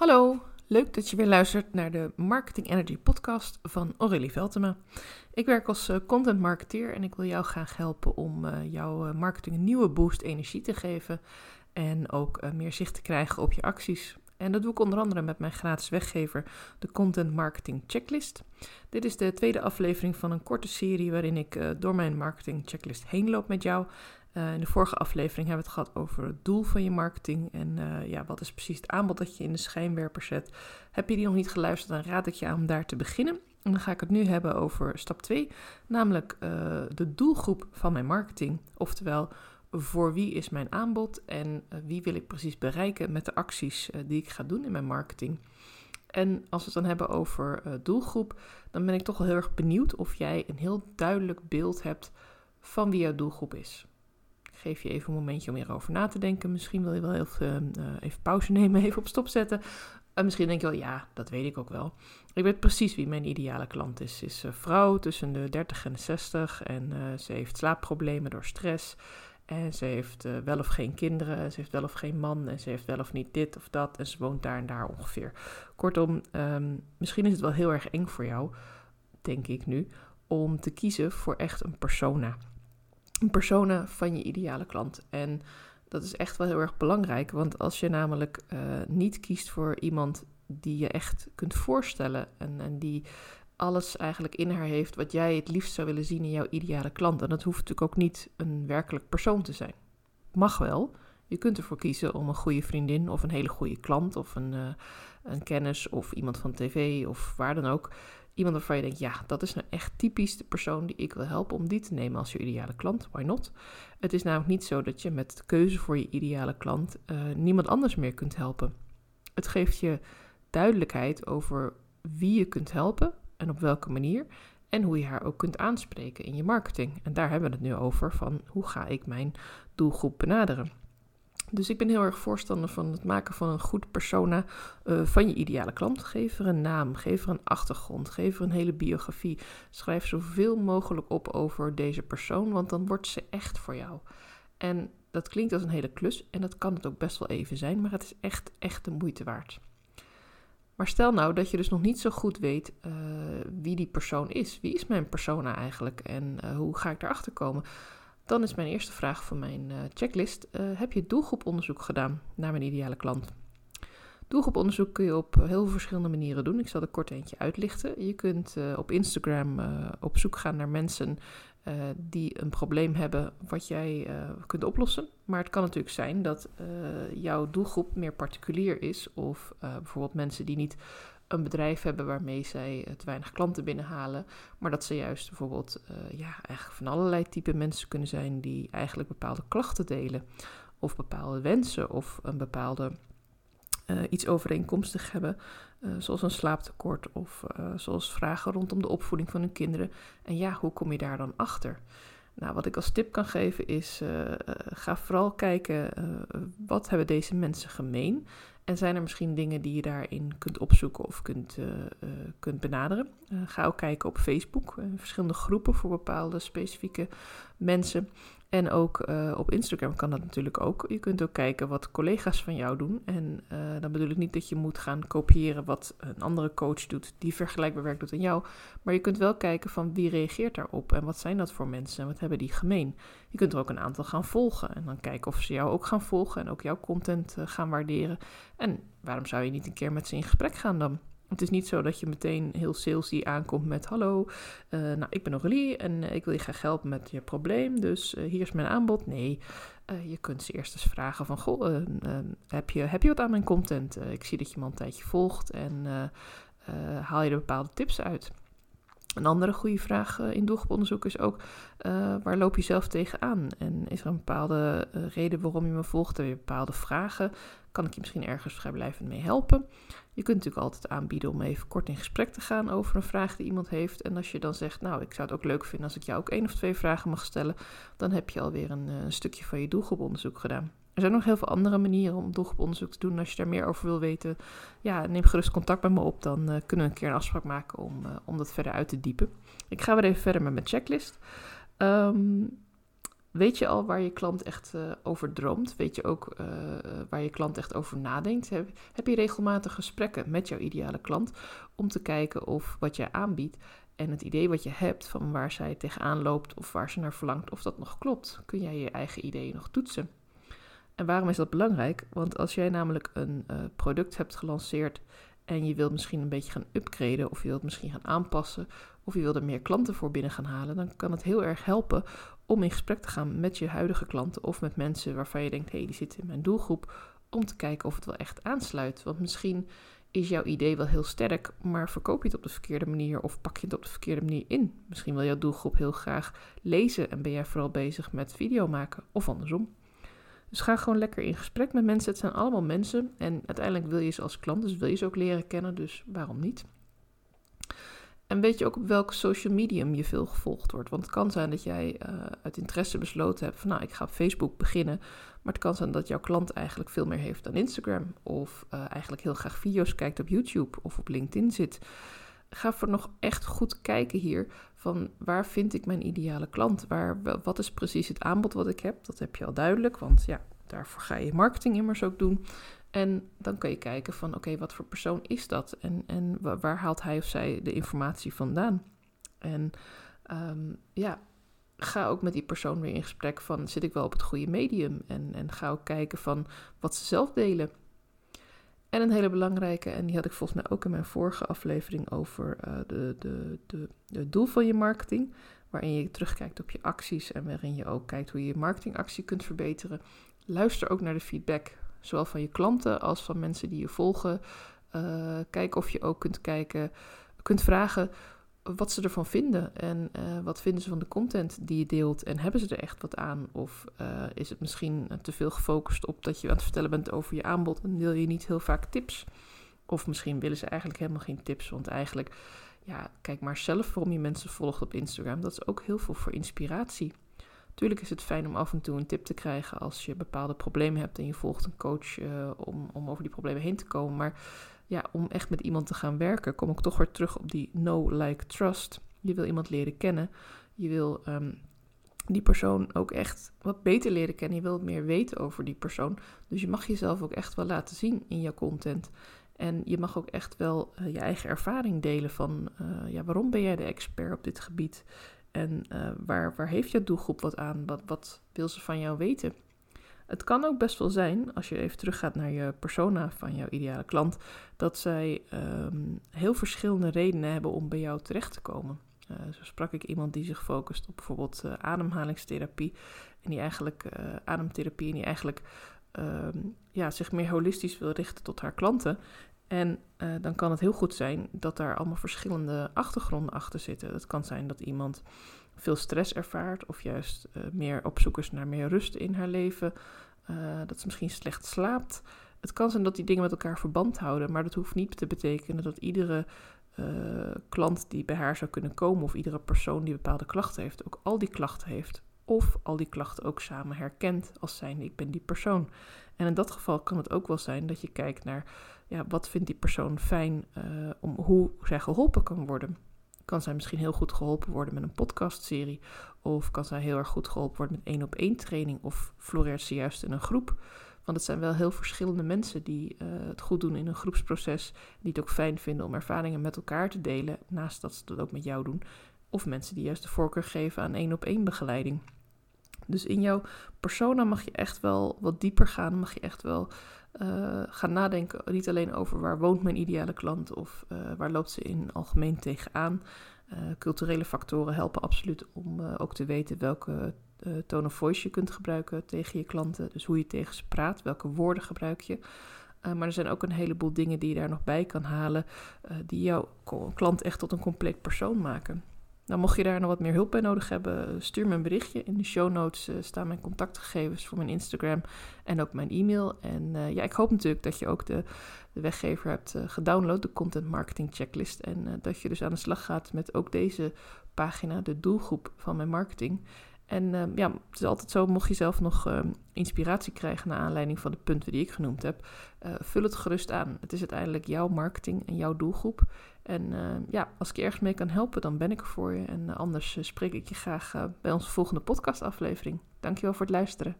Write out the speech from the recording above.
Hallo, leuk dat je weer luistert naar de Marketing Energy podcast van Aurélie Veltema. Ik werk als eh, content marketeer en ik wil jou graag helpen om uh, jouw eh, marketing een nieuwe boost energie te geven en ook meer zicht te krijgen op je acties. En dat doe ik onder andere met mijn gratis weggever, de Content Marketing Checklist. Dit is de tweede aflevering van een korte serie waarin ik door mijn marketing checklist heen loop met jou. Uh, in de vorige aflevering hebben we het gehad over het doel van je marketing en uh, ja, wat is precies het aanbod dat je in de schijnwerper zet. Heb je die nog niet geluisterd, dan raad ik je aan om daar te beginnen. En dan ga ik het nu hebben over stap 2, namelijk uh, de doelgroep van mijn marketing. Oftewel, voor wie is mijn aanbod en wie wil ik precies bereiken met de acties die ik ga doen in mijn marketing. En als we het dan hebben over doelgroep, dan ben ik toch wel heel erg benieuwd of jij een heel duidelijk beeld hebt van wie jouw doelgroep is geef je even een momentje om hierover na te denken. Misschien wil je wel even, uh, even pauze nemen, even op stop zetten. En misschien denk je wel, ja, dat weet ik ook wel. Ik weet precies wie mijn ideale klant is. Ze is een vrouw tussen de 30 en de 60 en uh, ze heeft slaapproblemen door stress. En ze heeft uh, wel of geen kinderen, ze heeft wel of geen man en ze heeft wel of niet dit of dat en ze woont daar en daar ongeveer. Kortom, um, misschien is het wel heel erg eng voor jou, denk ik nu, om te kiezen voor echt een persona persona van je ideale klant. En dat is echt wel heel erg belangrijk, want als je namelijk uh, niet kiest voor iemand die je echt kunt voorstellen en, en die alles eigenlijk in haar heeft wat jij het liefst zou willen zien in jouw ideale klant. En dat hoeft natuurlijk ook niet een werkelijk persoon te zijn. Mag wel. Je kunt ervoor kiezen om een goede vriendin of een hele goede klant of een, uh, een kennis of iemand van tv of waar dan ook Iemand waarvan je denkt, ja, dat is nou echt typisch de persoon die ik wil helpen om die te nemen als je ideale klant. Why not? Het is namelijk niet zo dat je met de keuze voor je ideale klant uh, niemand anders meer kunt helpen. Het geeft je duidelijkheid over wie je kunt helpen en op welke manier. En hoe je haar ook kunt aanspreken in je marketing. En daar hebben we het nu over van hoe ga ik mijn doelgroep benaderen. Dus ik ben heel erg voorstander van het maken van een goed persona uh, van je ideale klant. Geef er een naam, geef er een achtergrond, geef er een hele biografie. Schrijf zoveel mogelijk op over deze persoon, want dan wordt ze echt voor jou. En dat klinkt als een hele klus en dat kan het ook best wel even zijn, maar het is echt, echt de moeite waard. Maar stel nou dat je dus nog niet zo goed weet uh, wie die persoon is. Wie is mijn persona eigenlijk en uh, hoe ga ik erachter komen? Dan is mijn eerste vraag van mijn uh, checklist: uh, heb je doelgroeponderzoek gedaan naar mijn ideale klant? Doelgroeponderzoek kun je op heel veel verschillende manieren doen. Ik zal er kort eentje uitlichten. Je kunt uh, op Instagram op zoek gaan naar mensen die een probleem hebben wat jij kunt oplossen. Maar het kan natuurlijk zijn dat jouw doelgroep meer particulier is, of bijvoorbeeld mensen die niet een bedrijf hebben waarmee zij te weinig klanten binnenhalen. Maar dat ze juist bijvoorbeeld uh, ja, eigenlijk van allerlei type mensen kunnen zijn die eigenlijk bepaalde klachten delen. Of bepaalde wensen of een bepaalde uh, iets overeenkomstig hebben. Uh, zoals een slaaptekort of zoals vragen rondom de opvoeding van hun kinderen. En ja, hoe kom je daar dan achter? Nou, wat ik als tip kan geven is: ga vooral kijken wat hebben deze mensen gemeen en zijn er misschien dingen die je daarin kunt opzoeken of kunt, uh, uh, kunt benaderen? Uh, ga ook kijken op Facebook, verschillende groepen voor bepaalde specifieke mensen. En ook uh, op Instagram kan dat natuurlijk ook. Je kunt ook kijken wat collega's van jou doen. En uh, dan bedoel ik niet dat je moet gaan kopiëren wat een andere coach doet die vergelijkbaar werk doet aan jou. Maar je kunt wel kijken van wie reageert daarop en wat zijn dat voor mensen en wat hebben die gemeen. Je kunt er ook een aantal gaan volgen en dan kijken of ze jou ook gaan volgen en ook jouw content uh, gaan waarderen. En waarom zou je niet een keer met ze in gesprek gaan dan? Het is niet zo dat je meteen heel salesy aankomt met hallo, uh, nou ik ben Aurélie en uh, ik wil je graag helpen met je probleem, dus uh, hier is mijn aanbod. Nee, je kunt ze eerst eens vragen van goh, heb, je, heb je wat aan mijn content? ik zie dat je me al een tijdje volgt en haal je er bepaalde tips uit? Een andere goede vraag in doelgroeponderzoek is ook: uh, waar loop je zelf tegenaan? En is er een bepaalde uh, reden waarom je me volgt? Heb je bepaalde vragen? Kan ik je misschien ergens vrijblijvend mee helpen? Je kunt natuurlijk altijd aanbieden om even kort in gesprek te gaan over een vraag die iemand heeft. En als je dan zegt, nou, ik zou het ook leuk vinden als ik jou ook één of twee vragen mag stellen, dan heb je alweer een, een stukje van je doelgroeponderzoek gedaan. Er zijn nog heel veel andere manieren om doelgroeponderzoek te doen. Als je daar meer over wil weten, ja, neem gerust contact met me op. Dan uh, kunnen we een keer een afspraak maken om, uh, om dat verder uit te diepen. Ik ga weer even verder met mijn checklist. Um, Weet je al waar je klant echt uh, over droomt? Weet je ook waar je klant echt over nadenkt? Heb, heb, je regelmatig gesprekken met jouw ideale klant om te kijken of wat jij aanbiedt en het idee wat je hebt van waar zij tegenaan loopt of waar ze naar verlangt, of dat nog klopt? Kun jij je eigen ideeën nog toetsen? En waarom is dat belangrijk? Want als jij namelijk een uh, product hebt gelanceerd en je wilt misschien een beetje gaan upgraden of je wilt misschien gaan aanpassen of je wilt er meer klanten voor binnen gaan halen, dan kan het heel erg helpen om in gesprek te gaan met je huidige klanten of met mensen waarvan je denkt, hé, hey, die zitten in mijn doelgroep, om te kijken of het wel echt aansluit. Want misschien is jouw idee wel heel sterk, maar verkoop je het op de verkeerde manier of pak je het op de verkeerde manier in. Misschien wil jouw doelgroep heel graag lezen en ben jij vooral bezig met video maken of andersom. Dus ga gewoon lekker in gesprek met mensen. Het zijn allemaal mensen en uiteindelijk wil je ze als klant, dus wil je ze ook leren kennen, dus waarom niet? En weet je ook op welk social medium je veel gevolgd wordt? Want het kan zijn dat jij uh, uit interesse besloten hebt van nou, ik ga op Facebook beginnen. Maar het kan zijn dat jouw klant eigenlijk veel meer heeft dan Instagram. Of uh, eigenlijk heel graag video's kijkt op YouTube of op LinkedIn zit. Ga voor nog echt goed kijken hier van waar vind ik mijn ideale klant? Waar, wat is precies het aanbod wat ik heb? Dat heb je al duidelijk, want ja, daarvoor ga je marketing immers ook doen. En dan kun je kijken van oké, wat voor persoon is dat? En, en waar haalt hij of zij de informatie vandaan? En um, ja, ga ook met die persoon weer in gesprek van zit ik wel op het goede medium? En, en ga ook kijken van wat ze zelf delen. En een hele belangrijke, en die had ik volgens mij ook in mijn vorige aflevering over uh, de, de, de, het doel van je marketing. Waarin je terugkijkt op je acties en waarin je ook kijkt hoe je je marketingactie kunt verbeteren. Luister ook naar de feedback Zowel van je klanten als van mensen die je volgen. Uh, kijk of je ook kunt kijken, kunt vragen wat ze ervan vinden. En uh, wat vinden ze van de content die je deelt. En hebben ze er echt wat aan? Of uh, is het misschien te veel gefocust op dat je aan het vertellen bent over je aanbod en deel je niet heel vaak tips? Of misschien willen ze eigenlijk helemaal geen tips. Want eigenlijk, ja, kijk maar zelf waarom je mensen volgt op Instagram. Dat is ook heel veel voor inspiratie. Tuurlijk is het fijn om af en toe een tip te krijgen als je bepaalde problemen hebt en je volgt een coach uh, om, om over die problemen heen te komen. Maar ja, om echt met iemand te gaan werken, kom ik toch weer terug op die know, like, trust. Je wil iemand leren kennen. Je wil um, die persoon ook echt wat beter leren kennen. Je wil meer weten over die persoon. Dus je mag jezelf ook echt wel laten zien in je content. En je mag ook echt wel uh, je eigen ervaring delen van uh, ja, waarom ben jij de expert op dit gebied? En uh, waar, waar heeft je doelgroep wat aan? Wat, wat wil ze van jou weten? Het kan ook best wel zijn, als je even teruggaat naar je persona van jouw ideale klant, dat zij um, heel verschillende redenen hebben om bij jou terecht te komen. Uh, zo sprak ik iemand die zich focust op bijvoorbeeld uh, ademhalingstherapie en die eigenlijk ademtherapie en die eigenlijk um, ja, zich meer holistisch wil richten tot haar klanten. En uh, dan kan het heel goed zijn dat daar allemaal verschillende achtergronden achter zitten. Het kan zijn dat iemand veel stress ervaart of juist uh, meer op zoek is naar meer rust in haar leven. Uh, dat ze misschien slecht slaapt. Het kan zijn dat die dingen met elkaar verband houden, maar dat hoeft niet te betekenen dat iedere klant die bij haar zou kunnen komen of iedere persoon die bepaalde klachten heeft, ook al die klachten heeft. Of al die klachten ook samen herkent als zijnde ik ben die persoon. En in dat geval kan het ook wel zijn dat je kijkt naar ja, wat vindt die persoon fijn uh, om hoe zij geholpen kan worden. Kan zij misschien heel goed geholpen worden met een podcastserie? Of kan zij heel erg goed geholpen worden met één op één training? Of floreert ze juist in een groep? Want het zijn wel heel verschillende mensen die uh, het goed doen in een groepsproces. Die het ook fijn vinden om ervaringen met elkaar te delen. Naast dat ze dat ook met jou doen. Of mensen die juist de voorkeur geven aan één op één begeleiding. Dus in jouw persona mag je echt wel wat dieper gaan. Mag je echt wel uh, gaan nadenken. Niet alleen over waar woont mijn ideale klant of uh, waar loopt ze in algemeen tegenaan. Uh, culturele factoren helpen absoluut om ook te weten welke tone of voice je kunt gebruiken tegen je klanten. Dus hoe je tegen ze praat, welke woorden gebruik je. maar er zijn ook een heleboel dingen die je daar nog bij kan halen, die jouw klant echt tot een compleet persoon maken. Nou, mocht je daar nog wat meer hulp bij nodig hebben, stuur me een berichtje. In de show notes uh, staan mijn contactgegevens voor mijn Instagram en ook mijn e-mail. En uh, ja, ik hoop natuurlijk dat je ook de, weggever hebt uh, gedownload, de Content Marketing Checklist. En dat je dus aan de slag gaat met ook deze pagina, de doelgroep van mijn marketing. En uh, ja, het is altijd zo, mocht je zelf nog uh, inspiratie krijgen naar aanleiding van de punten die ik genoemd heb, uh, vul het gerust aan. Het is uiteindelijk jouw marketing en jouw doelgroep. En ja, als ik je ergens mee kan helpen, dan ben ik er voor je. En anders spreek ik je graag bij onze volgende podcastaflevering. Dankjewel voor het luisteren.